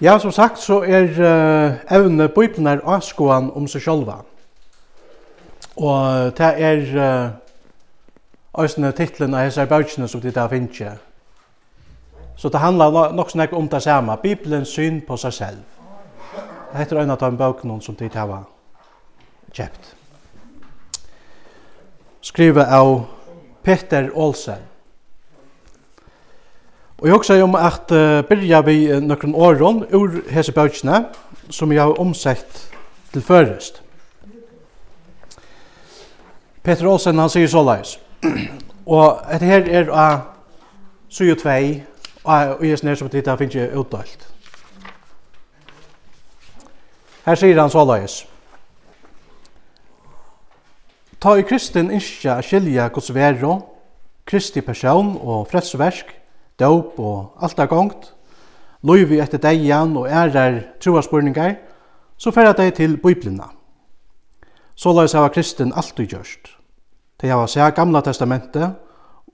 Ja, som sagt så er uh, evne Bibelen er avskåan om seg sjálva. Og det er uh, Øysene titlen av hessar bautjene som det er finnje. Så det handlar nok snakk om det samme. Bibelen syn på seg selv. Det heter øyne av den bøkene som det har kjøpt. Skrivet av Peter Olsen. Og jeg også om at uh, byrja vi noen åren ur hese bøkene som jeg har omsett til førest. Peter Olsen han sier så leis. og etter her er av uh, 22 og jeg snir som at han finnes ikke utdalt. Her sier han så leis. Ta i kristin innskja skilja gos vero, kristi person og fredsversk, dåp og alt er gongt, loivi etter deian og ærar troaspurningar, så færa dei til biblina. Så la oss hava kristin du gjørst. De hava seg gamla testamentet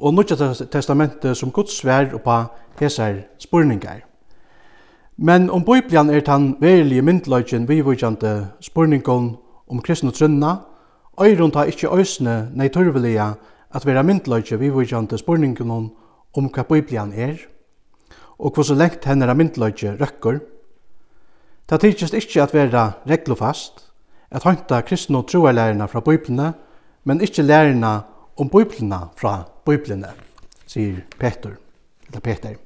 og nødja testamentet som Guds svær pa hesar spurningar. Men om biblian er tan verilige myndløgjen vivujande spurningon om kristne trunna, øyrun ta ikkje òsne nei turvelia at vera myndløgje vivujande spurningon om hva Bibelen er, og hva så lengt er myndløyge røkker. Det tykist ikke at være reglofast, at høynta kristne troerlærerna fra Biblina, men ikke lærerne om Biblina fra Biblina, sier Peter, eller Peter.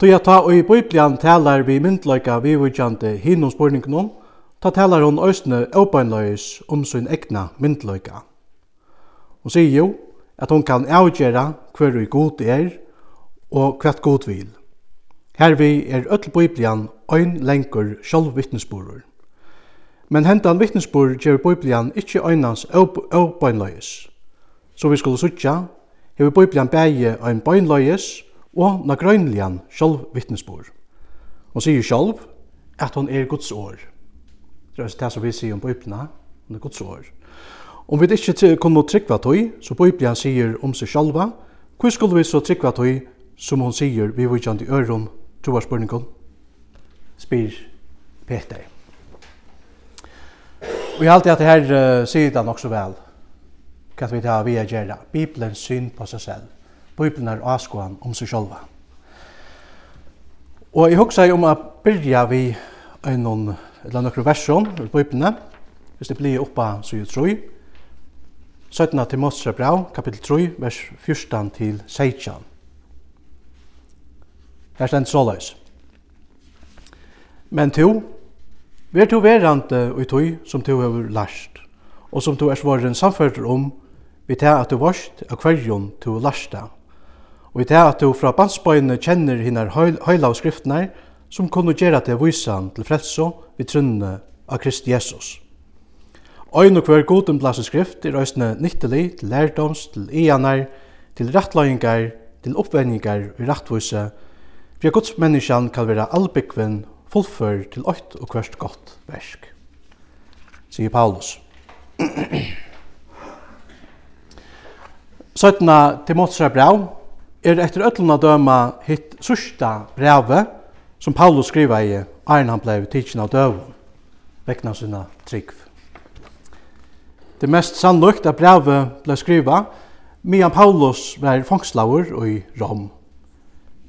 Då jeg ta og i Bibelen talar vi myndløyga vi vujtjante hinnom spurningnum, ta talar hon òsne åpeinløys om sin egna myndløyga. Hon sier jo, at hon kan avgjera hver vi god er og hvert god vil. Hervi er öll Biblian ein lengur sjálv vittnesborur. Men hendan vittnesbor gjør Biblian ikkje øynans avbøynløyes. Så vi skulle sutja, hever Biblian bægje ein bøynløyes og nagrøynlian sjálv vittnesbor. Hon sier sjálv at hon er Guds år. Det er det som vi sier om Biblian, hon er Guds år. Om vi ikke kunne trykva tøy, så Biblia sier om seg sjalva, hva skulle vi så trykva tøy, som hon sier vi vujtjandi øron, troarspørningon? Spyr Peter. Og jeg halte at det her uh, sier det nok så vel, hva vi tar vi er gjerra, Bibelens syn på seg selv, Bibelen er avskåan om seg sjalva. Og jeg husker om å byrja vi en eller nokre versjon i Bibelen, hvis det blir oppa så jeg tror, 17. Timotheus brev, kapittel 3, vers 14 til 16. Her stendt såleis. Men to, ver to verante og i tog som to hever lærst, og som to er svaren samfører om, vi tar at du varst av kvarjon to lærsta, og vi tar at du fra bandsbøyene kjenner hinner høyla av skriftene, som kunne gjøre til vysan til frelso vi trunne av Krist Jesus. Ein og hver godum blasen skrift er òsne nyttelig til lærdoms, til eanar, til rattløyingar, til oppvenningar i rattvise, for at godsmenniskan kan være albygven fullfør til ått og hverst godt versk. Sier Paulus. Søttena Timotsra brev er etter öllun døma hitt sørsta brevet som Paulus skriva i Arne han blei tidsin av døvun, vekna sinna tryggf. Det mest sannlukt at brevet ble skriva medan Paulus var fangslaver i Rom.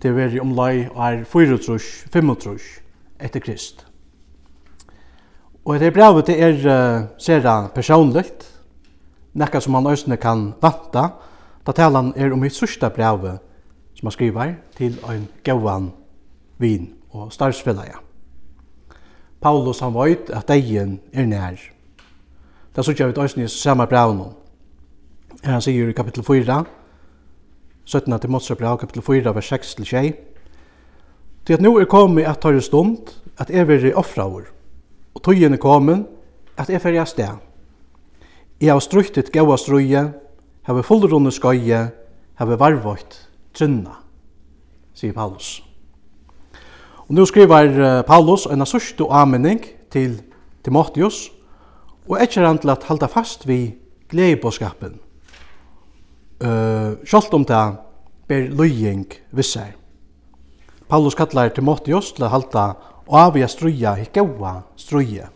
Det var i omlai er 4-5 etter Krist. Og det brevet det er uh, sera personligt, nekka som han òsne kan vanta, da talan er om mitt sørsta brevet som han skriver til ein gauan vin og starsfellaja. Paulus han veit at degen er nær. Det så gjør vi også i samme brev nå. Han sier i kapittel 4, 17 til Motsa brev, kapittel 4, vers 6 til 6. Til at nå er kommet at tar stund, at jeg vil offra vår. Og tøyen er kommet, at jeg fyrir sted. Jeg har struktet gaua strøye, har fullrunde skøye, har varvått trunna, sier Paulus. Og nå skriver Paulus en sørste anmenning til Timotheus, og etter han til at halda fast vi gleibåskapen, uh, sjalt om det ber løying vissar. Paulus kallar Timotheus til å halda og avia struja i gaua struja.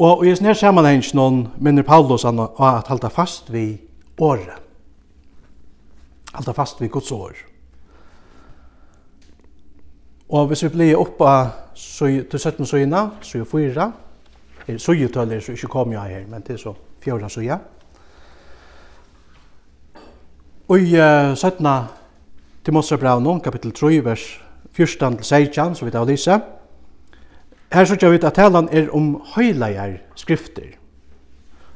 Og i snær sammenheng noen minner Paulus an å at halda fast vi året. Halda fast vi Guds år. Og hvis vi blir oppa så, til 17 søgna, så er fyra, er sujetøller så ikke kom jeg her, men det er så fjorda suja. Og i uh, 17. Timotsabravnum, kapittel 3, vers 14-16, så vidt av lyser, Her så vi at talan er om høyleier skrifter,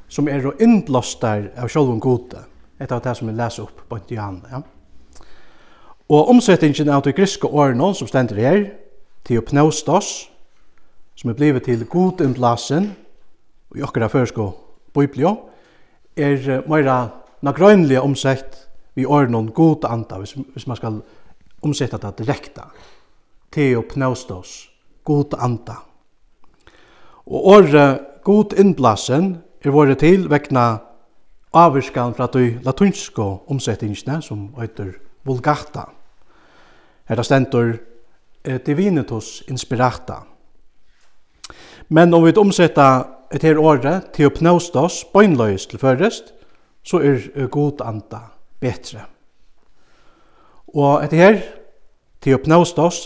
som er og innblåster av sjolvun gode, etter det som vi leser opp på Johan. Ja. Og omsettingen av de griske årene som stender her, til Theopneustos, som er blevet til god innblasen i okkara førsko biblio, er meira nagrøynlige omsett vi ordnon god anda, hvis, hvis man skal omsetta det direkta, teo pneustos, god anda. Og året god innblasen er våre til vekna avvirskan fra de latunsko omsettingsne som heter Vulgata. Her er stendur eh, Divinitus Inspirata. Men om vi omsetta et her året til å pnåst oss bøgnløys til først, så er god anda betre. Og et her til å pnåst oss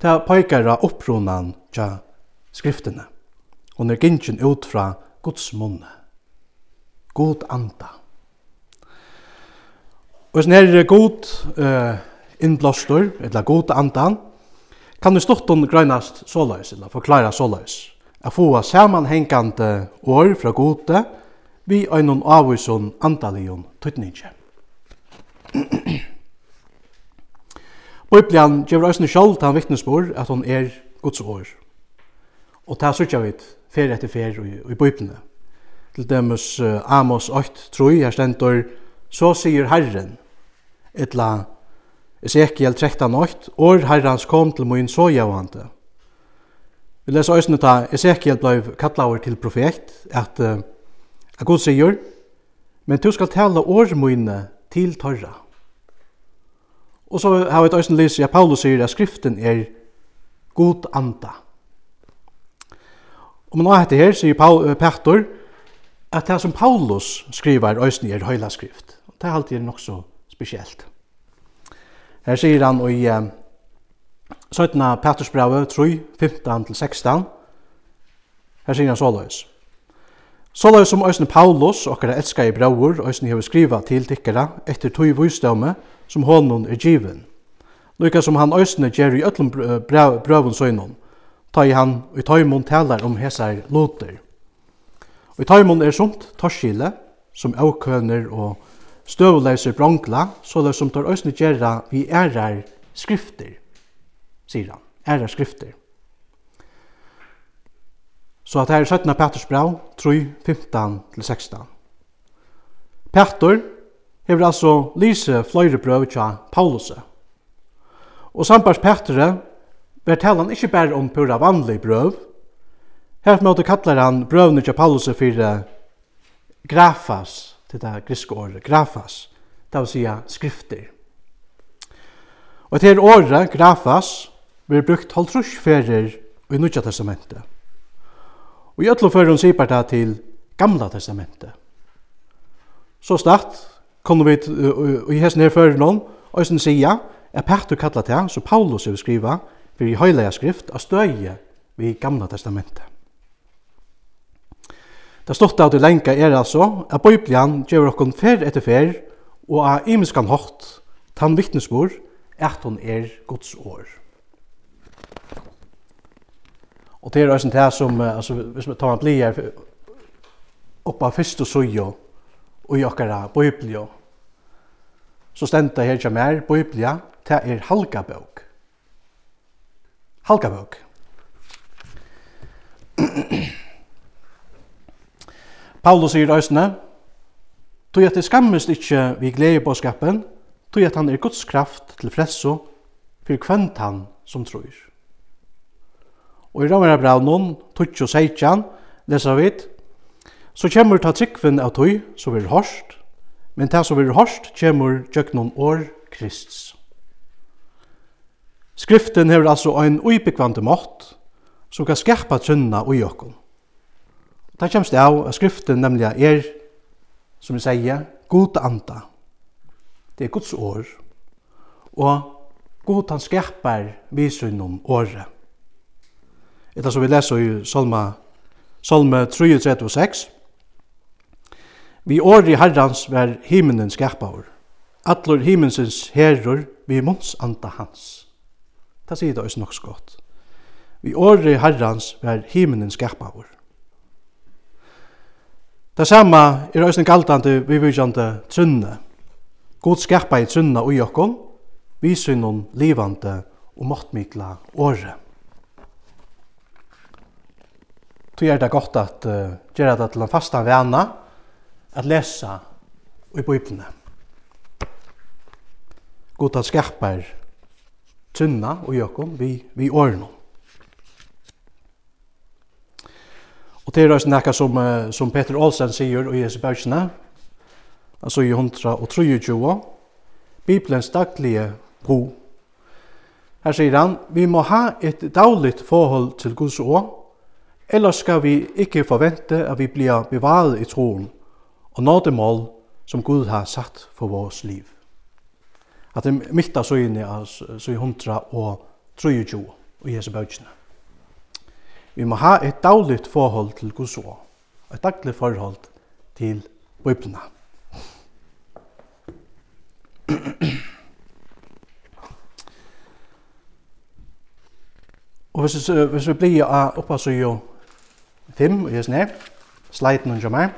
til å pekere opprunan til skriftene. Og når gynnsjen ut fra Guds munne. God anda. Og hvis her er god uh, innblåstor, eller god andan, kan du stått om grønast såløys, eller forklara såløys at få samanhengande år fra gode vi einum avvisun andalion tutninje. Biblian gjør eisne sjálv til han vittnesbord at hon er Guds år. Og ta sørger vi fer etter fer i, i Biblene. Til demus uh, Amos 8, tror her stendur, så sier Herren, etla Ezekiel 13, 8, år Herrens kom til min såjavande, Vi leser øysene ta Ezekiel blei kallaver til profet, at, at Gud sier, men du skal tale årmøyne til torra. Og så har vi et øyne lyst, at Paulus sier at skriften er god anda. Og man har hette her, sier Paul, Petter, at det som Paulus skriver øyne er høyla skrift. Det er alltid nok så spesielt. Her sier han i Søtna Petersbrave 3, 15-16. Her sier han såløys. Såløys som Øysen Paulus, okkara elsker i brauer, Øysen hever skriva til tikkere, etter tog vysdømme som hånden er given. Lykka som han Øysen gjør i ötlum brøvun søgnen, ta i han og i tøymon taler om hesar loter. Og i tøymon er sånt torskile, som avkøner og støvleiser brongla, såløys som tar Øysen gjør vi ærar skrifter sier han, æra skrifter. Så at her er 17. Petters brev, 3, 15-16. Petter hever altså lyse fløyre brøv til Paulus. Og sambars Petre ver talan ikkje berre om pura vanlig brøv. Her måte kallar han brøvene til Paulus fyrir grafas, til det griske året, grafas, det vil sija skrifter. Og til året, grafas, verður brukt halvtrúss ferir i Nudja testamentet. Og i öllu førum sier det til Gamla testamentet. Så snart kunne vi i hessen her fyrir noen, og sen sia, er Petter kallar det, så Paulus vil skriva, for i høylega skrift, av støye vi Gamla testamentet. Det stått av det lenka er altså at Bibelen gjør okkon fer etter fer og av imenskan hårt tann vittnesbord at hon er Guds år. Och det är också det som alltså hvis vi tar en oppa upp av första sojo och jokara biblio. Så stenta här mer, biblia ta er halka bok. Halka bok. Paulus sier øsne, «Tog at det skammest ikkje vi gleder på skapen, tog at han er Guds kraft til fresso, for kvent han som tror.» Og i rammer brev noen, tutsk og seitjan, lesa vit, så kjemur ta tryggvinn av tøy, så vil hårst, men ta så vil hårst kjemur tjøknon år Krists. Skriften hever altså ein uibikvante mått, som kan skerpa trunna ui okkon. Ta kjemst av at skriften nemlig er, som vi sier, god anda. Det er Guds år, og god han skerpar visunum året. Eta som vi leser i Salma, Salma 33 og 6. Vi år i herrans var himmelen skapavur. Atlor himmelsens herror vi munns anda hans. Det sier det også nok så godt. Vi år i herrans var himmelen skapavur. Det samme er også en galtande vi vujande trunne. God skapa i trunne og okkon, vi synnon livande og måttmikla året. Då er det gott at uh, gjøre det til en fasta vana at lesa i Bibeln. Gott at skärpa tunna og Jakob vi vi årene. Og det är också något som, som Peter Olsen sier i Jesu bøkene, altså i 123, Bibelens daglige bro. Her sier han, vi må ha et dagligt forhold til Guds år, Ellers skal vi ikke forvente, at vi blir bevaret i troen og når det mål, som Gud har satt for vores liv. At det midt av søgene er søg 100 og 23 og Jesu bøtjene. Vi må ha et dagligt forhold til Guds ord, et dagligt forhold til Bibelen. og hvis, hvis vi blir oppe så jo 5 og hesen her. Sleiten hun kommer.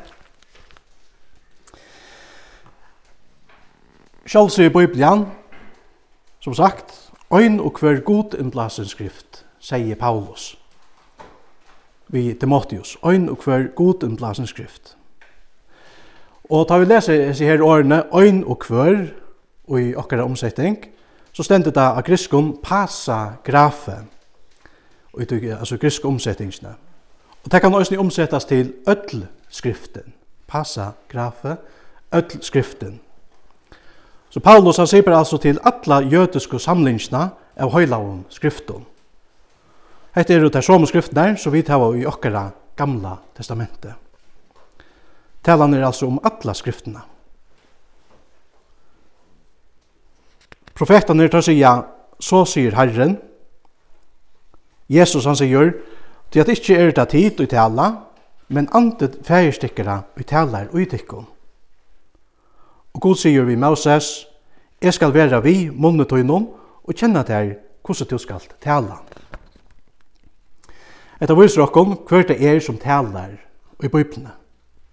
Sjálv sier Bibelen, som sagt, Ein og hver god innblasen skrift, sier Paulus vi Timotheus, ein og hver god innblasen skrift. Og tar vi lese disse her årene, ein og hver, og i okkara omsetting, så stendet det av griskon pasa grafe, og i altså grisk omsettingene. Og det kan også omsettes til ødel skriften. Passa grafe, ødel skriften. Så Paulus han sier altså til alla jødiske samlingsna av høylaven skriften. Hette er jo som skriften der, så vi tar i okkara gamla testamentet. Talan er altså om alla skriftene. Profetene tar sier, så sier Herren, Jesus han sier, Til at ikkje er det tid i tala, men antet fægerstikkere i talar og i tikkum. Og god sier vi Moses, jeg skal være vi munnet og innom og kjenne deg hvordan du skal tala. Etter viser dere hver det er som talar i bøyplene.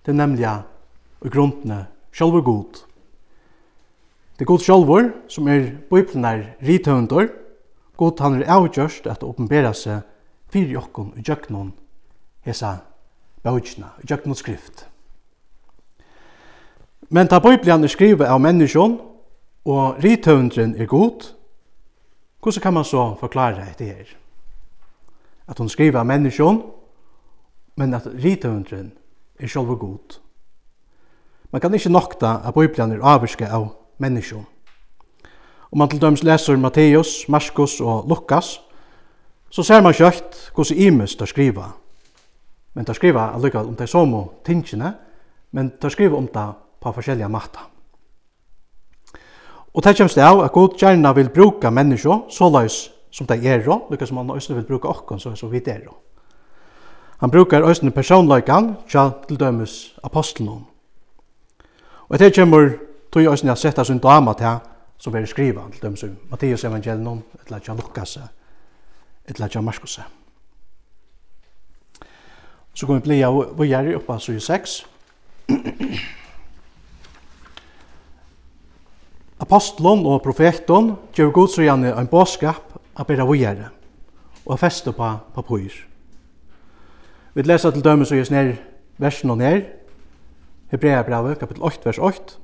Det er nemlig i grunnene selv og god. Det er god selv som er bøyplene rithøvendor. God han er avgjørst at åpenbæra seg fyrir okkum i djøknon hesa bøkina, i djøknon skrift. Men ta Bibelen er skrivet av menneskjon, og rithøvendren er god, hvordan kan man så forklare det her? At hun skriver av menneskjon, men at rithøvndren er sjálfur god. Man kan ikkje nokta at Bibelen er avvirske av menneskjon. Om man til døms leser Matteus, Markus og Lukas, så ser man kjøtt hvordan Imus tar skriva. Men tar skriva allikevel om de samme tingene, men tar skriva om det på forskjellige matta. Og det kommer det av at god gjerne vil bruka mennesker så løs som de er, lukka som han også vil bruka okken så, så vidt er. Han brukar også personløykan tja til dømes apostelen. Og etter kommer tog også at sette sin dama til som vil skriva til dømes Matteus evangelium, eller tja Lukas evangelium etla tja Markus. Så kommer vi bli av vi gjør oppe av 6. Apostlon og profeton gjør godsøgjane en båskap a bera vi og a festa på papur. Vi lesa til dømes og gjørs ned versen og ned. Hebrea brevet, kapittel 8, vers 8.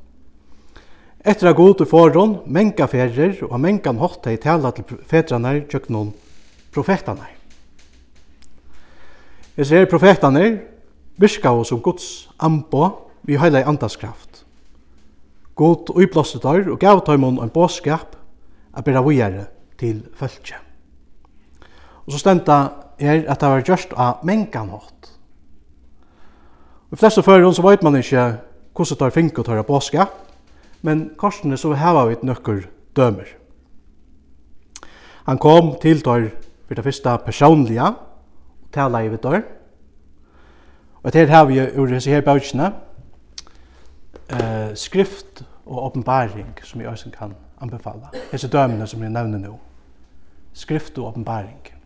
Etter a god til forhånd, menga ferrer og mengan hotta i tala til fedrane tjøkk noen profetene. Jeg ser profetene virka oss som Guds ambo vi heila i andaskraft. God uiblåste der og gav tøymon en båskap a bera vujere til fölkje. Og så stenta er at det var gjørst av mengan hått. I fleste fører så vet man ikke hvordan det er fink å ta påske, men korsene så heva vi et nøkker dømer. Han kom til tar for det første personlige, og tala i vittar. Og til har vi ur disse her bøkene, eh, skrift og åpenbaring, som jeg også kan anbefala. Disse dømene som jeg nevner nå. Skrift og åpenbaring.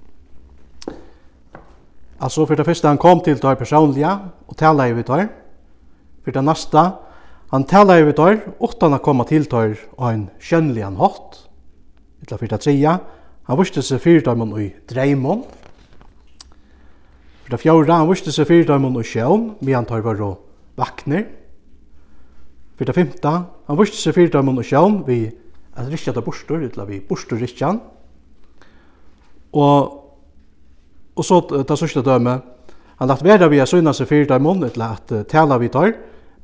Altså, for det første han kom til det personlige, og tala i vittar. For det neste, han tala i vittar, utan å komme til det og en kjønnlig han hatt. Etter for det tredje, Han viste seg fyrdøymon i dreimon. For det fjorda, han viste seg fyrdøymon i sjøen, medan tar var og vakner. For det femta, han viste seg fyrdøymon i sjøen vi at rikja det bostor, eller vi bostor rikjan. Og, og så ta sørste døme, han lagt vera vi a søgna seg fyrdøymon, eller at uh, tala vi tar,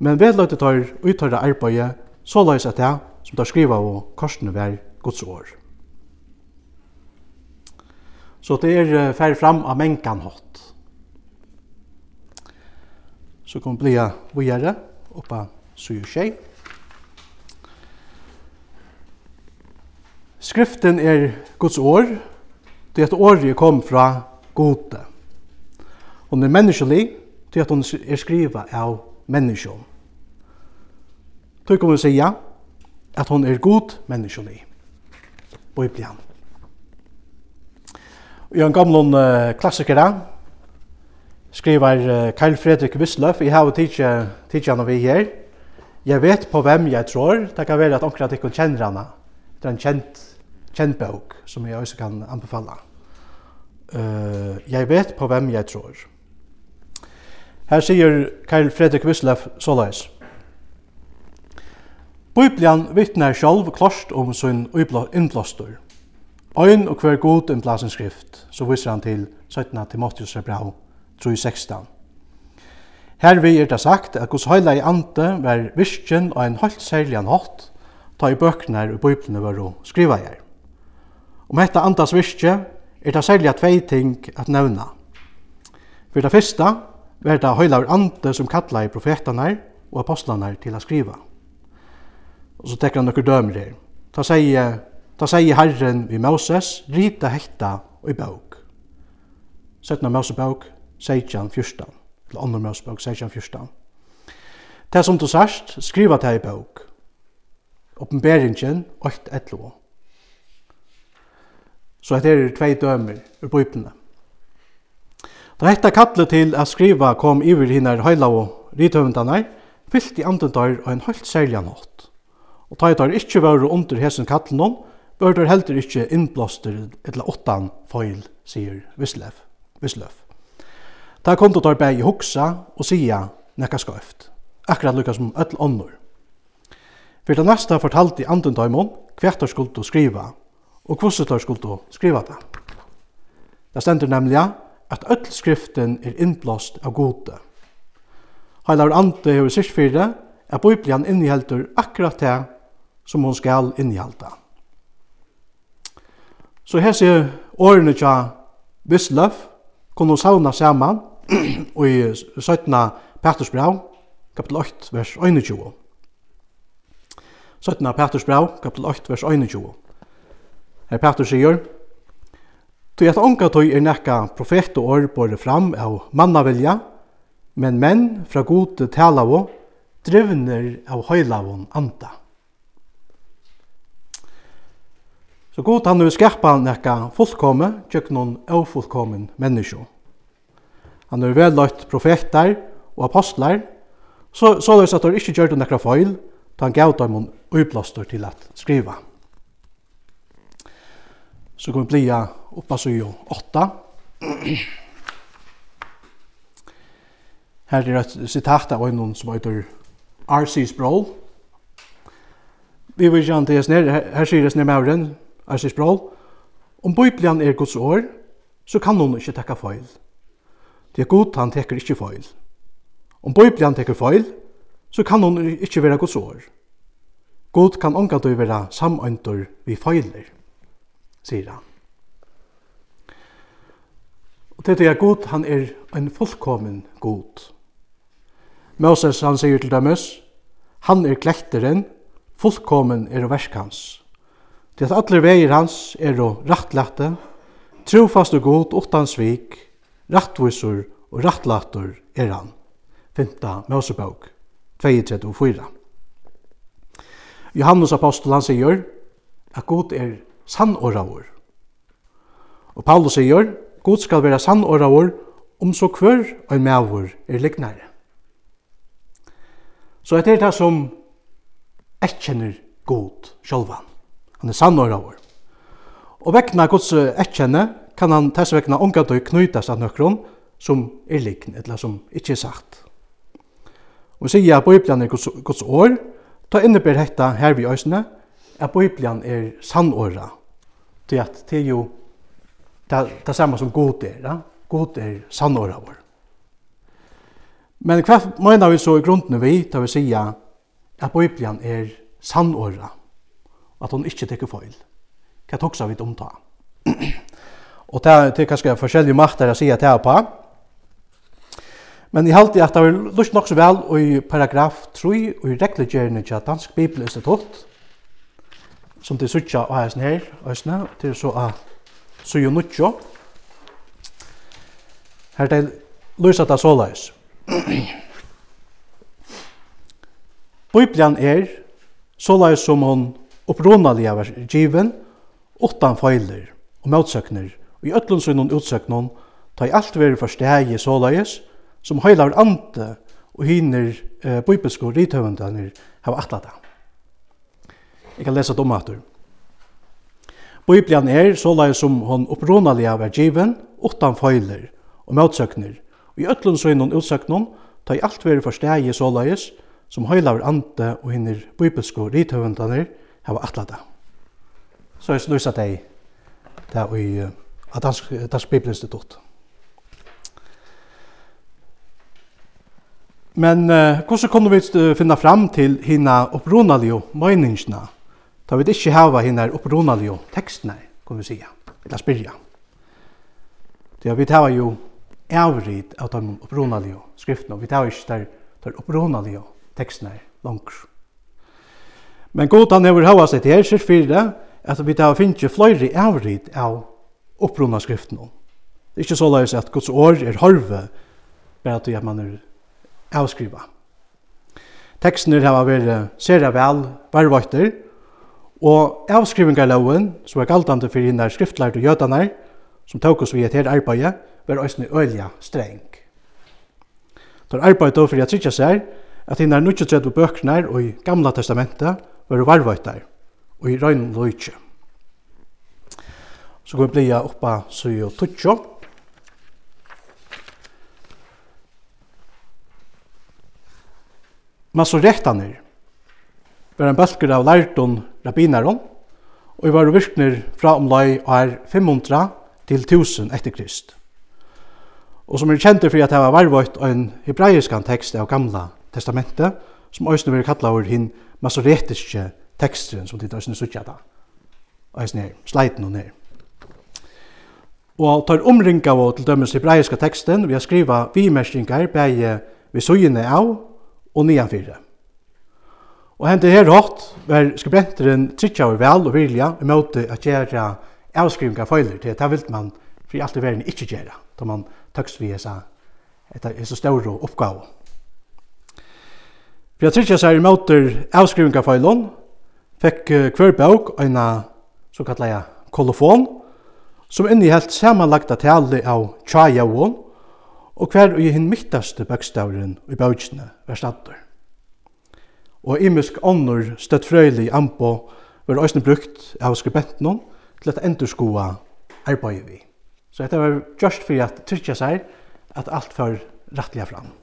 men vedløyte tar uttøyre arbeid, så løys at det, som tar skriva og korsene vær godsår. Så det er fær fram av mengan hatt. Så kom blia vujere oppa syr tjei. Skriften er Guds år, det er at året kom fra gode. Hun er menneskelig, det er at hun er skriva av menneskjom. Tøy kommer å sige at hon er god menneskelig. Bibelen. I en gamlun uh, klassiker skriver uh, Karl Fredrik Wislöf, jeg har tidsi han vi her, jeg vet på hvem jeg tror, det kan være at omkring at kan kjenner henne. Det er en kjent, kjent bok som jeg også kan anbefale. Uh, jeg vet på hvem jeg tror. Her sier Karl Fredrik Wislöf såleis. Bibelen vittnar sjálv klost om sin innblåstur. Ein og hver god en plassen skrift, så viser han til 17. Timotheus Rebrau 3.16. Herved er det sagt at hos høyla i ante var virkjen og en høyt særlig an hatt, ta i bøkene og bøyplene å skriva her. Om dette andas virkje er det særlig tvei ting at nevna. For det første var det høyla i ante som kallar i profetene og apostlene til å skriva. Og så tekker han noen dømer her. Ta sier Da sier Herren vi Moses, rita hekta i bøk. 17. Mosebøk, 16, 14. Eller 2. Mosebøk, 16, 14. Det som du sørst, skriva det i bøk. Oppenberingen, 8, 11. Så dette er tvei dømer ur bøypene. Da hekta kattlet til at skriva kom iver hinner høyla og rithøvendane, fyllt i andre dør og en høylt særlig nått. Og ta i tar ikkje vare under hesen kattlenom, Børter heldur ikkje innblåster eller åttan foil, sier Vislev. Vislev. Ta konto tar bæg i hoksa og sia nekka skøyft. Akkurat lukka som öll onnur. Fyrir det næsta fortalte i anden daimon hvert tar å skriva og kvosset tar å skriva det. Det stender nemlig at öll skriften er innblåst av gode. Heilar ande hever sikt fyrir at Biblian inniheldur akkurat det som hon skal innihalda. Så hese årene tja Vissløf kunne sauna saman og i 17. Petersbrav, kapitel 8, vers 21. 17. Petersbrav, kapitel 8, vers 21. Her Peter sier, Tu at onka tøy er nekka profet og år bore fram av mannavilja, men menn fra gode talavå drivner av høylavån anda. Så god han vil skapa nekka fullkomme, tjøk noen ofullkommen menneskje. Han har vellagt profeter og apostlar, så, så løs at han ikke gjør det nekka feil, da han gav dem en uplaster til at skriva. Så kan vi blia oppa og åtta. Her er et sitat av en som heter R.C. Sproul. Vi vil gjerne til oss ned, her sier det ned med Arsis Brol, om Bibelen er Guds år, så kan hun ikke tekka feil. Det er god, han tekker ikke feil. Om Bibelen tekker feil, så kan hun ikke være Guds år. God kan omgå til å være samøyntor vi feiler, sier han. Og til det er god, han er en fullkommen god. Moses, han sier til Damus, han er klekteren, fullkommen er verskans. hans til at allir veier hans er å rattlate, trofast og god utan svik, rattvisur og rattlatur er han. 5. Mosebok 2.34 Johannes apostel han sier at god er sann Og Paulus sier god skal være sannåravur om så kvør og en mævur er liknare. Så etter det som ekkjenner god sjálvan. Han er sannåraver. Og vekna gods ekkjenne kan han tess vekna og knytast av nøkron som er likn, eller som ikkje er sagt. Og sier at Bibelen er gods år, ta inneber hetta her vi òsne, at Bibelen er sannåra. Det at det er jo det, det samme som god er, ja? god er sannåra vår. Men hva mener vi så i grunden vi, da vi sier at Bibelen er sannåra? at hon ikkje tekur feil. Hva toksa vi om ta? og det er, det er kanskje forskjellige makter å sier til her på. Men i halte at det var lust nok så vel i paragraf 3 og i reglegjerne til Dansk Bibelinstitutt som det suttja og heisen her, heisene, til så at så nutjo. Her det lysa det såleis. Biblian er såleis som hon oppronaliga av given utan feiler og motsøkner og i öllum sunnum utsøknum ta i alt veri forstegi såleis som heilar ante og hinner eh, bibelsko rithøvendanir hava atlata. Jeg kan lesa domatur. Bibelen er såleis som hon oppronaliga var given utan feiler og motsøkner og i öllum sunnum utsøknum ta i alt veri forstegi såleis som heilar ante og hinner bibelsko rithøvendanir hava atlata. Så jeg slusa dei der i uh, dansk, dansk bibelinstitutt. Men uh, hvordan kunne vi finna fram til hina opprunalige møyningsna? Da vi ikke hava hina opprunalige tekstene, kan vi si. eller spyrja. Det vi tar jo avrid av de opprunalige skriftene, vi hava ikke der, der opprunalige tekstene langt. Men god han hever hava seg til her, sier fire, at vi da finner fløyre avrid av opprunna skriftene. Det er ikke så løys at Guds år er harve, bare at man er avskriva. Teksten er hava vært sere vel varvøyter, og avskrivingarloven, som er galtande for hinnar skriftlært og jødanar, som tåk oss vi et her arbeid, var òsne øyla streng. Det er arbeid då for at sikja seg at hinnar 33 bøknar og i Gamla testamentet var varvøytar og i røyn løytje. Så går vi bli oppa suyo tutsjo. Masoretanir var en bølger av lærton rabbinaron og i var virkner fra omlai og er 500 til 1000 etter krist. Og som er kjent for at det var varvøyt en hebraiskan tekst av gamla testamentet som også vil kalla over hinn masoretiske teksten som de tar sin suttja da. Eisne, sleiten og ned. Og tar omringa av til dømes hebraiska teksten, vi har skriva vimerskningar bæge vi søgjene av og nianfyrre. Og hentet her hatt var skribenteren trykkja og vel og vilja i måte at gjerra avskrivinga feiler til at det vilt man fri alt i verden ikkje gjerra, da man tøkst vi hessa, hessa store oppgave. Beatrice sier møter avskrivingaføylån, fikk hver bøk en så kallet jeg kolofon, som innehelt samanlagda tale av tjajavån, og hver og i hinn mittaste bøkstavren i bøkene var stadder. Og imisk ånder støtt frøylig anpå var òsne brukt av skribenten til at endurskoa arbeidet vi. Så dette var just for at tyrkja seg at alt var rettelig fram.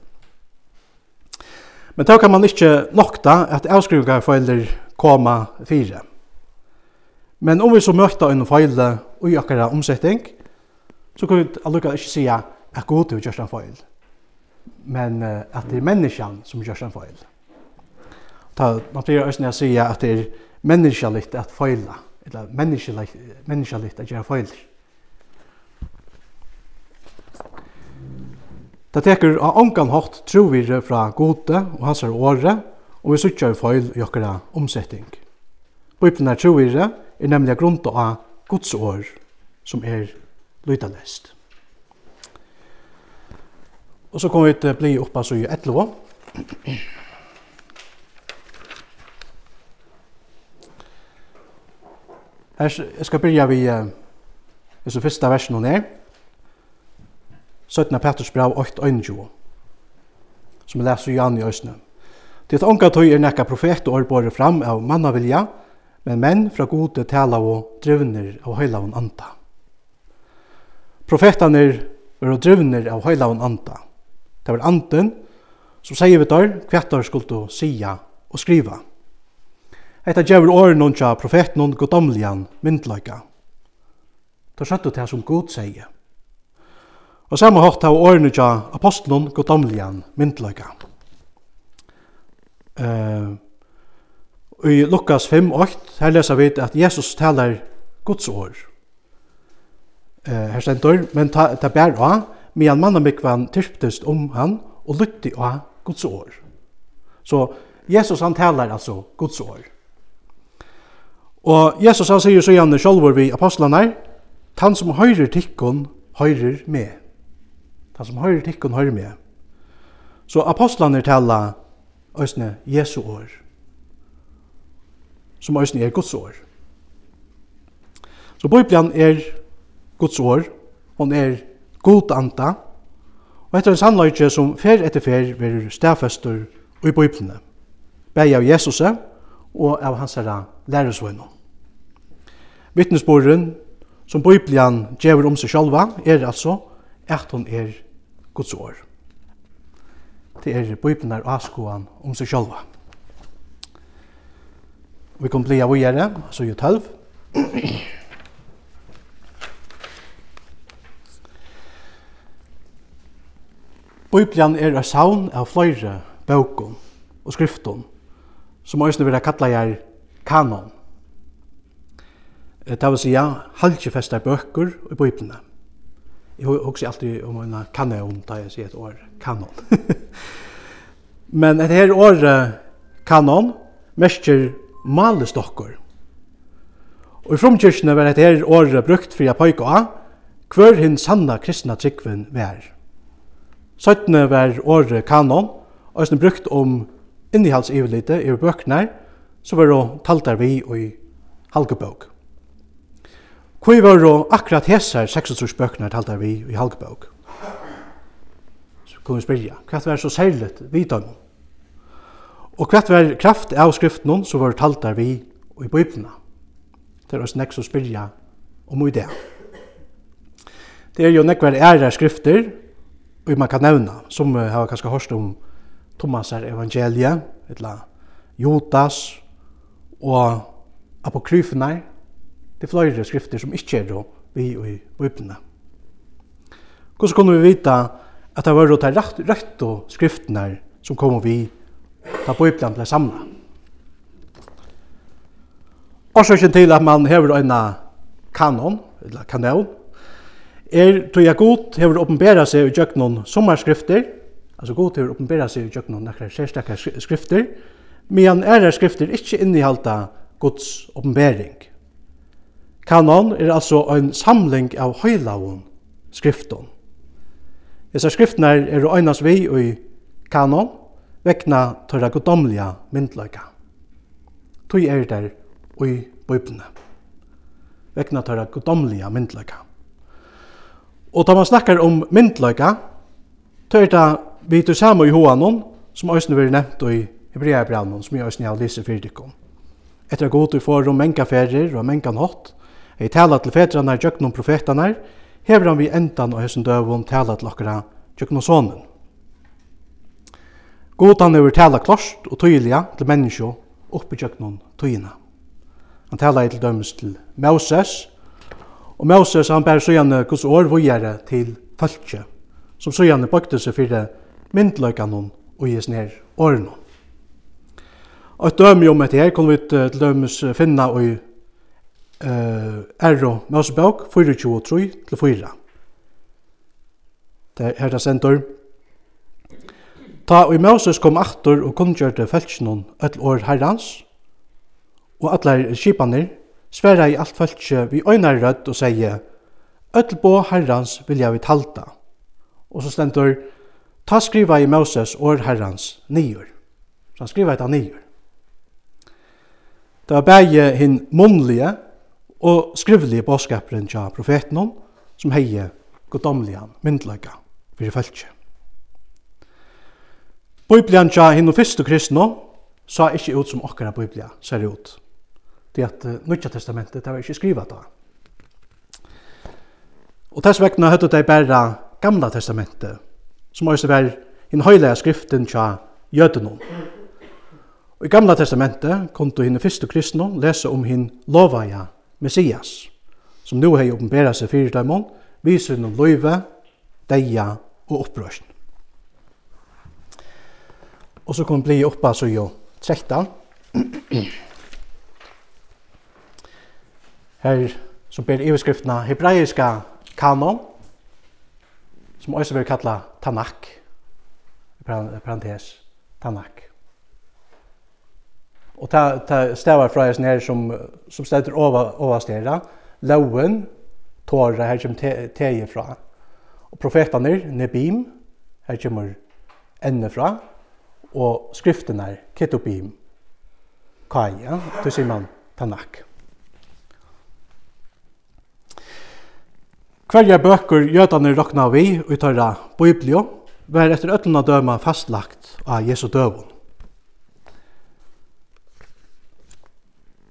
Men då kan man inte nokta att avskriva följder komma fyra. Men om vi så möter en fejl och i akkurat omsättning så kan vi allukka inte säga att god är just en följde. Men att det är människan som görs en fejl. Ta, man blir ösnig att säga att det är människaligt att fejla Eller människaligt, människaligt att göra feil. Det teker av ångan hatt trovire fra gode og hans er åre, og vi suttjar i foil i okkara omsetting. Bibelen er trovire er nemlig grunnt av Guds år, som er lydalest. Og så kommer vi til å bli oppa så i etlo. Her, jeg skal byrja vi, jeg så første versen hun er, 17. Petrus brev 8.21, som vi leser i Jan i Øsne. Det unga tøy er nekka profet og årbore fram av mannavilja, men menn fra gode tala og drivner av høylaun anta. Profetane er drivner av høylaun anta. Det var anden som sier vi der hvert år skulle sia og skriva. Etta djevur åren noen tja profeten og goddomlian myndløyga. Da skjøttu det som god sier. Og samme hatt av årene tja apostelen godomlian myndløyga. Uh, I Lukas 5.8 her leser vi at Jesus taler Guds år. Uh, her stendur, men ta, ta bær av, medan mannamikvan tyrptist om han og lytti av Guds år. Så Jesus han taler altså Guds år. Og Jesus han sier så gjerne sjolvor vi apostlene, «Tan som høyrer tikkun høyrer med ta som høyrer tikkun høyrer meg. Så apostlene taler øsne Jesu år, som øsne er Guds år. Så Bibelen er Guds år, hon er god anda, og etter en sannløyke som fer etter fer verur stafester i Bibelen, beg av Jesus og av hans herra læresvøyne. Vittnesboren som Bibelen gjør om seg sjálva er altså at hon er Guds år. Det er Bibelen er avskoan om seg sjølva. Vi kan bli av å gjøre, så gjør tølv. Bibelen er av saun av flere bøkken og skriften, som også vil kalla jeg kanon. Det vil si, ja, halvkjefestar bøkker i Bibelen. Jeg husker alltid om en kanon da jeg sier et år kanon. Men et her år, kanon mestjer malestokker. Og i fromkirkene var et her år brukt for jeg pøyke av, hver hinn sanna kristna tryggven vær. 17. var året kanon, og som brukt om innihalsivlite i bøkene, så var det taltar vi og i halgebøk. Hvor var det akkurat hessar 36 bøkene talte vi i halgbøk? Så kunne vi spørre, hva var så særlig vidan? Og hva var kraft av skriften som var talte vi i bøkene? Det er oss nek som spørre om i det. Det er jo nekvar ære skrifter, og man kan nevna, som vi har kanskje hørt om Thomasar evangeliet, etla Jotas og apokryfene, til flere skrifter som ikke er vi i Bibelene. Hvordan kunne vi vite at det var de og skriftene som kom vi da Bibelen ble samlet? Årsaken til at man hever en kanon, eller kanon, er tog jeg god hever åpenbæra seg i djøknon sommerskrifter, altså god hever åpenbæra seg i noen nekker sérstakka skrifter, medan er skrifter ikke innehalda Guds åpenbæring. Kanon er altså ein samling av høylaun skrifton. Hesa skriftnar er einas vei i kanon, vekna tørra godomliga myndløyka. Tui er der i bøyblene. Vekna tørra godomliga myndløyka. Og da man snakkar om myndløyka, tør det vi til samme i hoanon, som òsne vi nevnt i Hebreabraunon, som jeg òsne har lyset fyrdikom. Etter god i forum menga ferir og menga nått, Hei tala til fedrarna i jöknum profetanar, hever han vi endan og hesson døvun tala til okkara jöknum sonen. Godan hever tala klost og tøyliga til menneskjo oppi jöknum tøyina. Han tala til dømes til Moses, og Moses han bærer søgjane hos år vujere til fölkje, som søgjane bøkte seg fyrir myndløykanon og gis ned årenon. Og et døme om etter her kunne vi til dømes finna i Erro Mosebøk 423 til 4. Det er det sender. Ta og Moses kom aktor og kunngjørte feltsjonen et år herrans, og alle skipaner, sverre i alt feltsje vi øyner rødt og sier, «Øtl bo herrans vilja vi talta. Og så stendur, ta skriva i Moses år herrans nyer». Så han skriva etter nyer. Det var bæge hinn munnlige og skrivelige bådskaperen til profeten som heie godomlige myndløyga fyrir fæltje. Biblian tja hinn og fyrstu kristne sa ikkje ut som okkara biblia ser ut. Det at uh, Nudja testamentet, det var ikkje skriva da. Og tess vegna høttu dei berra gamla testamentet, som også var hinn høylega skriften til jötunum. Og i gamla testamentet kom du hinn fyrstu kristne lesa om hinn lovaja Messias, som nu hei åpenbæra seg fyrir dæmon, viser noen løyve, deia og opprørsen. Og så kom bli oppa så jo 13. Her som ber iverskriftene hebraiska kanon, som også vil kalla Tanakh, i parentes, Tanakh. Og ta ta stavar fra er sum som som over over överstera. Lowen tåra her sum te te Og Och profetarna Nebim här kommer ända frá og skrifterna Ketubim. Kaja, då ser man Tanak. Hverja bøkur jötanir rokna vi ut av Biblio, var etter ötluna døma fastlagt av Jesu døvun.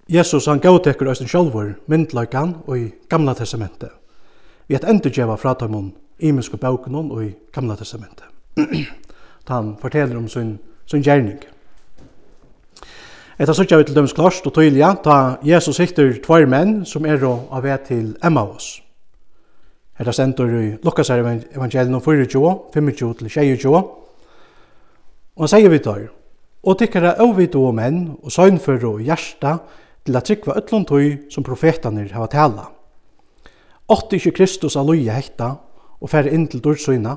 Jesus han gav tekur æsten sjálfur myndlaikan og i gamla testamentet. Vi et endur djeva fratamon imensko baukunon og i gamla testamentet. han forteller om sin, sin gjerning. Eta sutja vi til døms klarst og tøylia, ta Jesus hittur tvær menn som er av vei til Emmaus. Eta sendur i Lukas evangelium 24, 25 til 22. Og han sier vi tar, og tikkara avvidu og menn, og søgnføru og hjersta, til at trykva öllum tøy som profetanir hava tala. Åtti ikkje Kristus a loja hekta og færre inn til dørsøyna,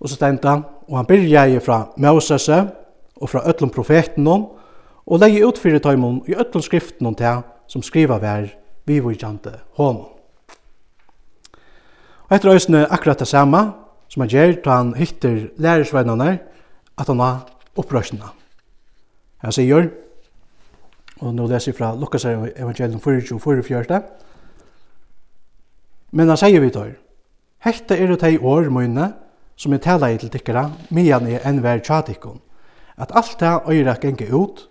og så stenda, og han byrjaði fra Mosese og fra öllum profetinum, og leie utfyrir tøymon tøymum i öllum skriftinum til som skriva vær vivujjante honum. Og etter òsne akkurat det samme som han gjer da han hittir lærersveinene at han har opprørsene. Han sier, Og nå leser jeg fra Lukas evangelium 24 44. Men han sier vi tar, Hette er det de år, mine, som jeg taler i til tikkere, medan enn vær tjatikken, at alt det øyre genge ut,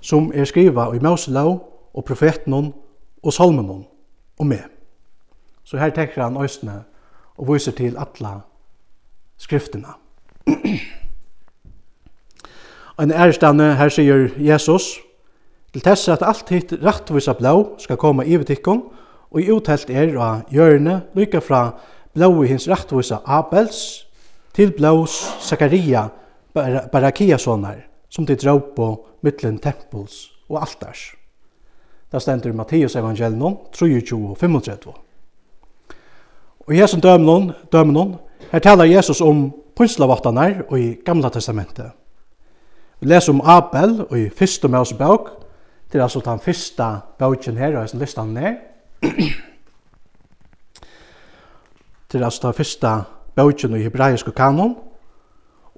som er skriva i Moselov og profeten og salmen og med. Så her tekker han østene og viser til alle skriftene. en ærestane her sier Jesus, Til tess at alt hitt rattvisa blå skal koma i vitikkon, og i uttelt er av hjørne lykka fra blå i hins rattvisa Abels til blås Zakaria Barakiasonar, som de drog på mittlen tempels og altars. Da stender Matteus evangelion 23 og 35. Og i hesson dømnon, dømnon, her talar Jesus om punslavattanar og i Gamla Testamentet. Vi leser om Abel og i Fyrste Mosebok, Det er altså den første bøkken her, og listan ned. Det er altså den første bøkken i hebraisk og kanon.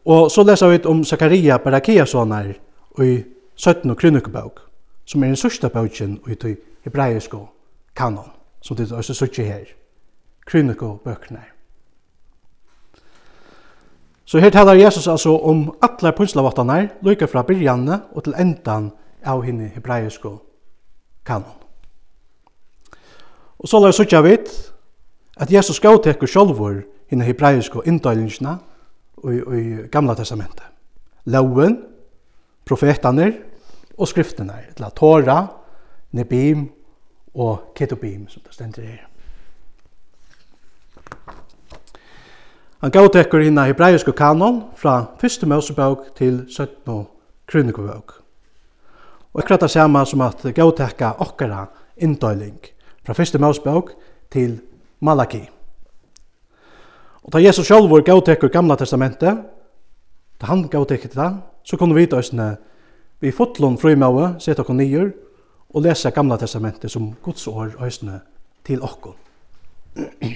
Og så leser vi om Zakaria Barakiasonar i 17 og som er den sørste bøkken i hebraisk og kanon, som det er også sørste her. Krønnekebøkene. Så her talar Jesus altså om alla punslavattene, lykka fra byrjanne og til endan av henne hebraiske kanon. Og så lær sutja vit at Jesus gav tekur sjolvor henne hebraiske inndøylingsna i, i Gamla Testamentet. Loven, profetaner og skriftene, etla Tora, Nebim og Ketubim, som det stender her. Han gav tekur henne hebraisko kanon fra 1. Mosebøk til 17. Kronikobøk. Og akkurat det samme som at gautekka okkara inndøyling fra første Mosebok til Malaki. Og da Jesus sjálfur gautekka gamla testamentet, da han gautekka til det, så kunne vi døysene vi fotlån frumøve, sett okkur nyer, og lesa gamla testamentet som Guds år øysene til okkur.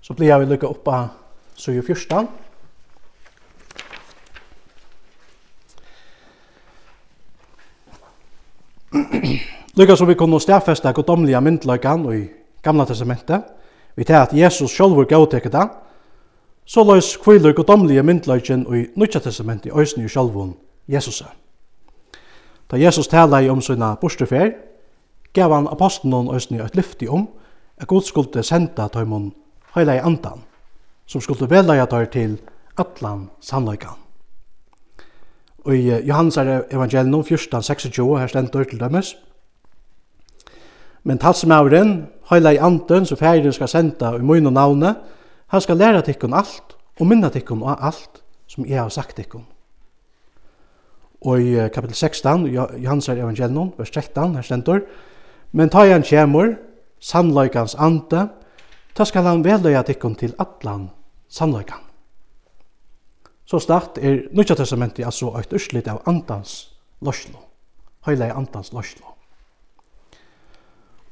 Så blir jeg vil lykka oppa så ju första. Lukka som vi kunne stedfeste godomlige myndløkene i Gamla Testamentet, vi tar at Jesus sjølver gavtekker det, så løs kviler godomlige myndløkene i Nødja Testamentet i Øysen i sjølven Jesus. Da Jesus taler om sina bortefær, gav han apostelen Øysen i et lyfte om at god skulle sende dem heilige andan som skulle velja tar til atlan sannløykan. Og i Johannes evangelium 14.26 her stendur til dømes. Men talsmauren, høyla i anden, som færen skal senda i munn og navne, han skal læra tikkun alt, og minna tikkun av alt, som jeg har sagt tikkun. Og i kapitel 16, Johannes evangelium, vers 13, her stendur, Men ta han kjemur, sannløykans ande, ta skal han velja tikkun til atlan sannleikan. Så start er Nutja Testamentet altså eit urslit av andans lorslo, høyla i andans lorslo.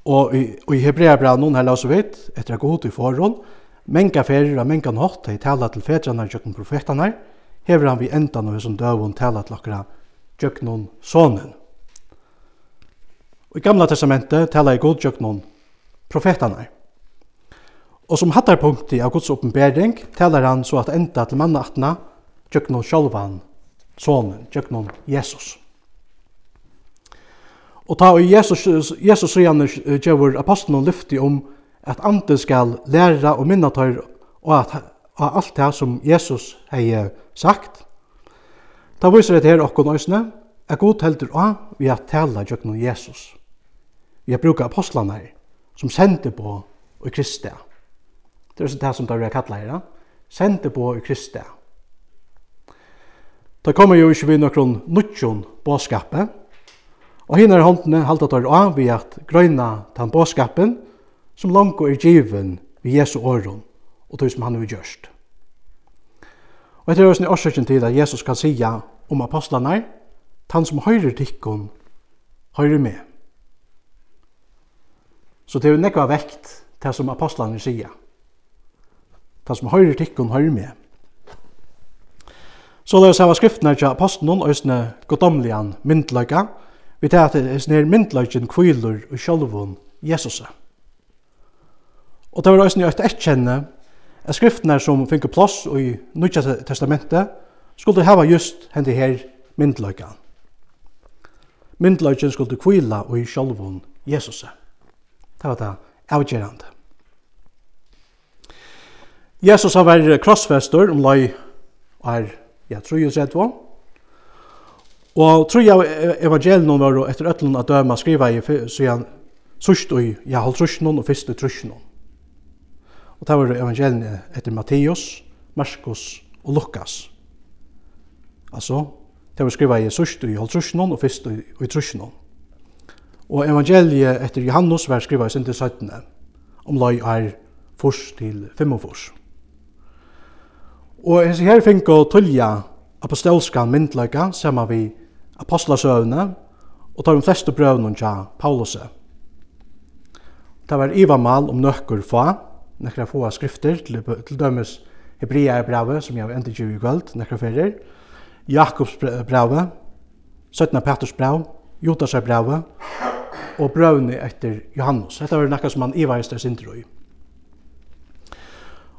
Og i, og i Hebrea bra noen her la oss vidt, etter at god i forhold, menga ferir og menga nått, hei tala til fedrana og jøkken profetana, hever han vi enda noe som døvun tala til okkara jøkken sonen. Og i gamla testamentet tala i god jøkken profetana. Og som hattar punkti av Guds oppenbering talar han så at enda til mannaatna tjøknon sjálvan, sonen, tjøknon Jesus. Og ta og Jesus, Jesus sier han gjør apostelen lyfti om at ande skal læra og minna tøyr og at av alt det som Jesus hei sagt. Ta viser det her okkur nøysene, er god heldur av vi at tala tjøknon Jesus. Vi har bruka apostlene her, som sender på og kristia. Det er det som det vi har kattlet her. Sende på i Kristi. Da kommer jo ikke vi noen nødtjon båskapet. Og hinner håndene halte tar av vi at grøyna den båskapen som langt er given ved Jesu åren og det som han har gjørst. Og etter høysen er årsøkken til at Jesus kan sija om apostlene, han som høyrer tikkun, høyrer med. Så det er nekva vekt til som apostlene sier. Ta som høyrer tikkun høyrer med. Så la oss hava skriftene til apostelen og sånne godomlian myndløyga. Vi tar at det er sånne myndløygen kviler og sjolvun Jesus. Og det var også nøyt etkjenne at skriftene som finner plass i Nødja testamentet skulle hava just hendi her myndløyga. Myndløygen skulle kvila og i sjolvun Jesus. Det var det avgjørende. Jesus har vært krossfester om lai er, ja, tror jeg sett var. Og tror jeg evangelien var etter øtlen at døma skriva i sian sørst og ja, hold trusjen og fyrst og trusjen. Og det var evangelien etter Matteus, Markus og Lukas. Altså, det var skriva i sørst og hold trusjen og fyrst og trusjen. Og evangeliet etter Johannes var skriva i sin til 17. om lai er fors til 5 fors. Og hese her finko tullja apostolska myndløyka saman vi apostlasøvne og tar de fleste brøvnum tja Pauluse. Det var ivamal om nøkker fa, nekra få skrifter, til, til dømes Hebrea brevet, som jeg har endt i i nekra ferir, Jakobs brevet, 17. Peters brev, Jotas brevet, og brøvni etter Johannes. Dette var nekka som han ivarist er sindrøy.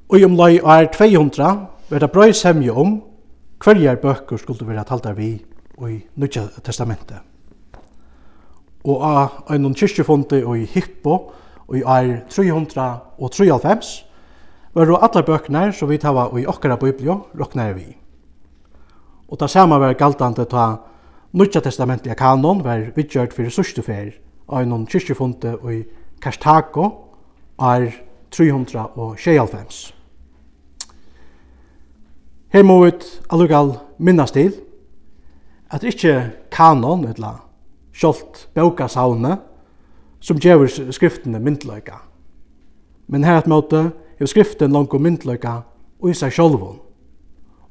Og i omlai er 200 var det brøy semje om hverjar bøkker skulle være taldar vi i Nudja testamentet. Og av en kyrkjefonde og i Hippo og i er 93 var det alle bøkene som vi tar i okkara biblio råknar vi. Og det samme var galtande ta Nudja Testamentet kanon var vidgjørt fyrir sørstefer av en kyrkjefonde og i Karstago er 93. Her må vi allukal minnast til at det ikke kanon, eller sjålt bøkasavne, som gjør skriftene myndløyga. Men her at måte er skriften langt og myndløyga og i seg sjolvun.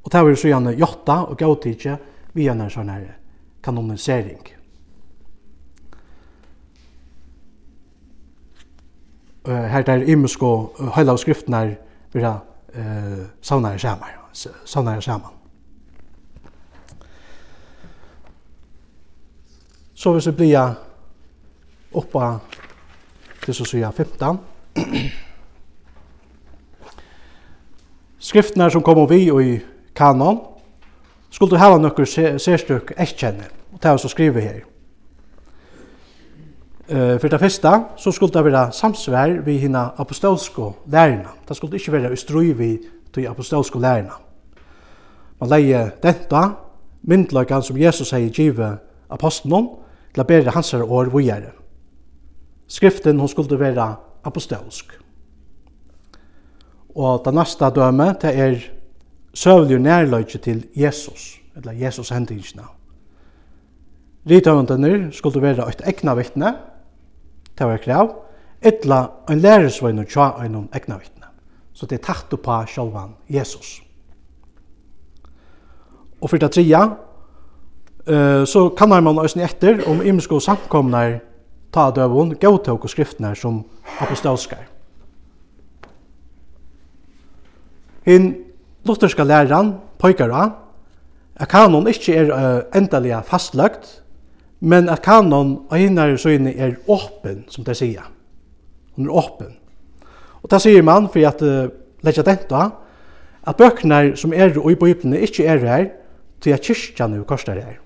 Og det er så gjerne jotta og gautidje via en sånn her kanonisering. Her der imensko heilavskriftene er vera eh, savnare samar sannare saman. Så hvis vi blir oppa til så sier 15. Skriftene som kommer vi i kanon skulle du hava nokkur sérstök ekkjenne, og det er så skriver her. Uh, for det første, så skulle det være samsvær vi hina apostolsko lærerna. Det skulle ikke være i strøy vi til apostolske lærerne. Man leier denta, myndløkene som Jesus sier give apostelen, til å bære hans år vågjere. Skriften hun skulle være apostolsk. Og det neste døme, det er søvlig nærløyke til Jesus, eller Jesus hendingsna. Ritøvendene skulle være et egna vittne, det var krav, etla en læresvøyne tja en egna vittne. Så det er tatt på sjølvan Jesus. Og for det tredje, uh, så kan man også etter om imensko samkomnar ta døvun, gautok og skriftene som apostolskar. Hinn lutherska læran pojkar av at kanon ikkje er uh, endelig fastlagt, men at kanon og hinnar inne er åpen, som det sier. Hun er åpen. Og det sier man for at uh, leggja denta, at bøkene som er i Bibelen ikke er her, til at kyrkjan er her.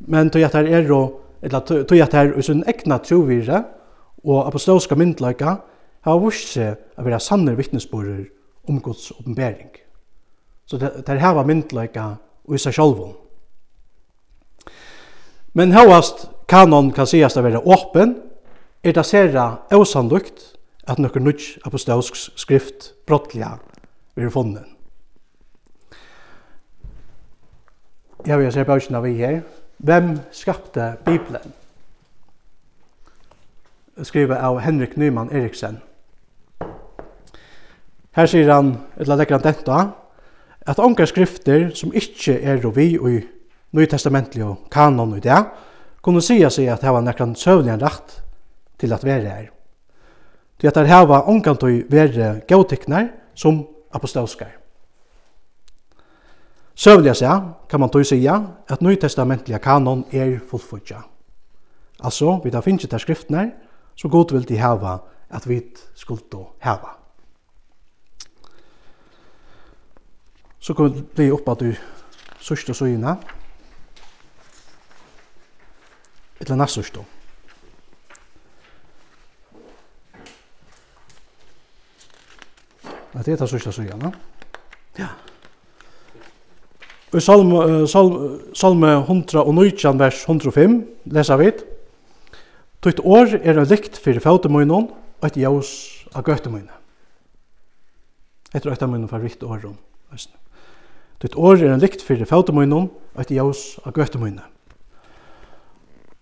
Men til at her er eller til at her er sin egna trovire og apostolska myndløyka har vurs seg å være sanne vittnesborer om Guds oppenbering. Så det, det her var myndløyka og i seg sjolvun. Men høyast kanon kan sies å være åpen, er det sera avsandukt, at nokkur nudj apostolsk skrift brottliga vi er funnet. Jeg vil se bøkene vi her. Hvem skapte Bibelen? Skrivet av Henrik Nyman Eriksen. Her sier han, eller legger han dette, at onker skrifter som ikke er vi i Nytestamentlig og kanon i det, kunne sia seg at det var nekran søvlig rett til at være her til at der hava å være gautiknar som apostolskar. Søvliga seg kan man tog sija at nøytestamentliga kanon er fullfutja. Altså, vi tar finnst der skriftene, som god vil de hava at vi skuldo hava. Så kan vi bli oppa du sørst og søyina. Etla nast sørst og. Det er det sørste søya, no? Ja. I salm, salme, salme, salme 119, vers 105, leser vi. Tutt år er en likt for fautemøynen, og et jaus av gøtemøynen. Etter et øyta møynon favoritt åren. Tutt år er en likt fyrir fautemøynon, og et jaus av gøttemøyne.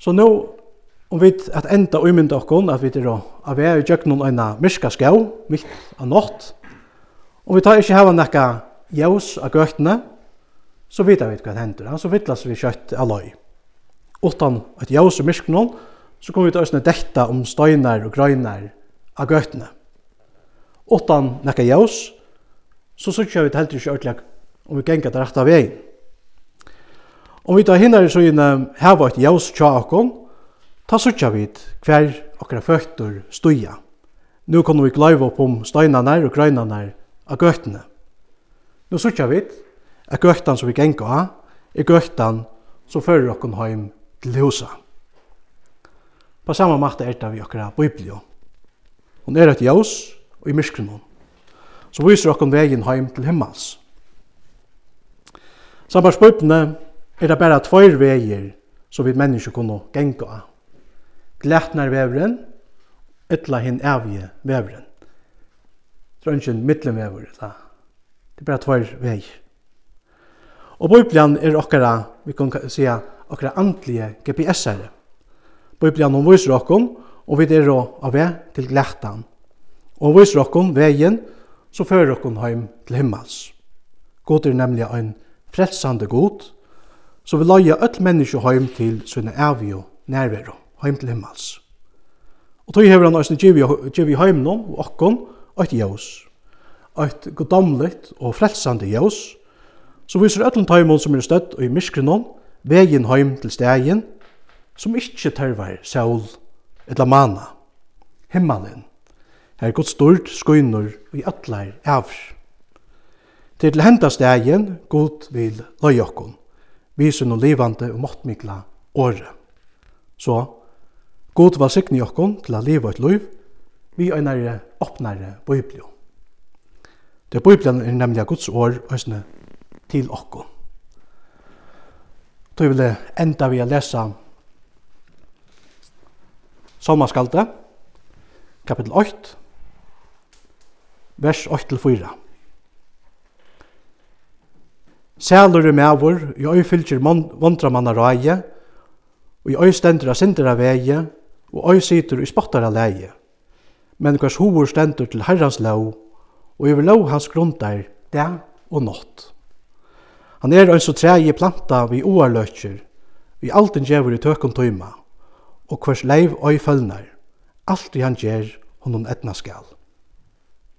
Så nå, om vi at enda uimynda okkon, at vi er av vei i djøknon eina myrska skau, mitt av nått, Og vi tar ikke hava nekka jævs av gøttene, så vita vi hva det hender. Så vittlas vi kjøtt av løy. Utan et jævs i mysknon, så kommer vi til å dekta om støyner og grøyner av gøttene. Utan nekka jævs, så sykja vi til heldur ikke ordentlig om vi gengar det rett av veien. Om vi tar hinner så inn hava et jævs tja akkon, ta sykja vi hver okra føtter stuja. Nå kan vi glaiva opp om støynerne og grøynerne av gøttene. Nå sykja vi at gøttan som vi ganger av, er gøttan som fører okken heim til husa. På samme måte er det vi akkurat biblio. Hun er et jaus og i myskrenom, Så viser okken vegin heim til himmels. Samme spørsmålene er det bare tveir veier som vi mennesker kunne ganger av. Glætnar vevren, ytla hin evige vevren. Det er ikke en middelvever. Det er bare tvær vei. Og Bibelen er okkara, vi kan sija, okkara andlige GPS-ere. Bibelen hon viser okkom, og vi er av vei til glættan. Og hon viser okkom veien, så fører okkom heim til himmels. God er nemlig ein frelsande god, så vi laia öll menneske heim til sunne avio nærvero, heim til himmels. Og tog hever han òsne givi heim nå, og okkom, eit ljós, Eit godomligt og frelsande ljós, som viser öllum tøymon som er støtt og i myskrenon, vegin heim til stegin, som ikkje tørvar sol etla mana, himmelen, her godt stort skuinur i atlar avr. Til henda stegin, god vil løy okkon, viser no livande og måttmikla åre. Så, god var sikni okkon til a liva et liv, vi øynare åpnare bøyblio. Det bøyblian er nemlig Guds år høysene til okko. Då vil jeg enda vi å lese Salmaskalde, kapittel 8, vers 8-4. Sælur er mevor, i øy fylgjer vandramanna ræje, og i øy stender av sindra veie, og øy situr i spottara leie men hvers hovor stendur til Herrans lov, og i lov hans grundar, dag og nått. Han er altså treie planta vi oarløkjer, vi altin gjevur i tøkken tøyma, og hvers leiv og i følnar, alt i han gjer, honom etna skal.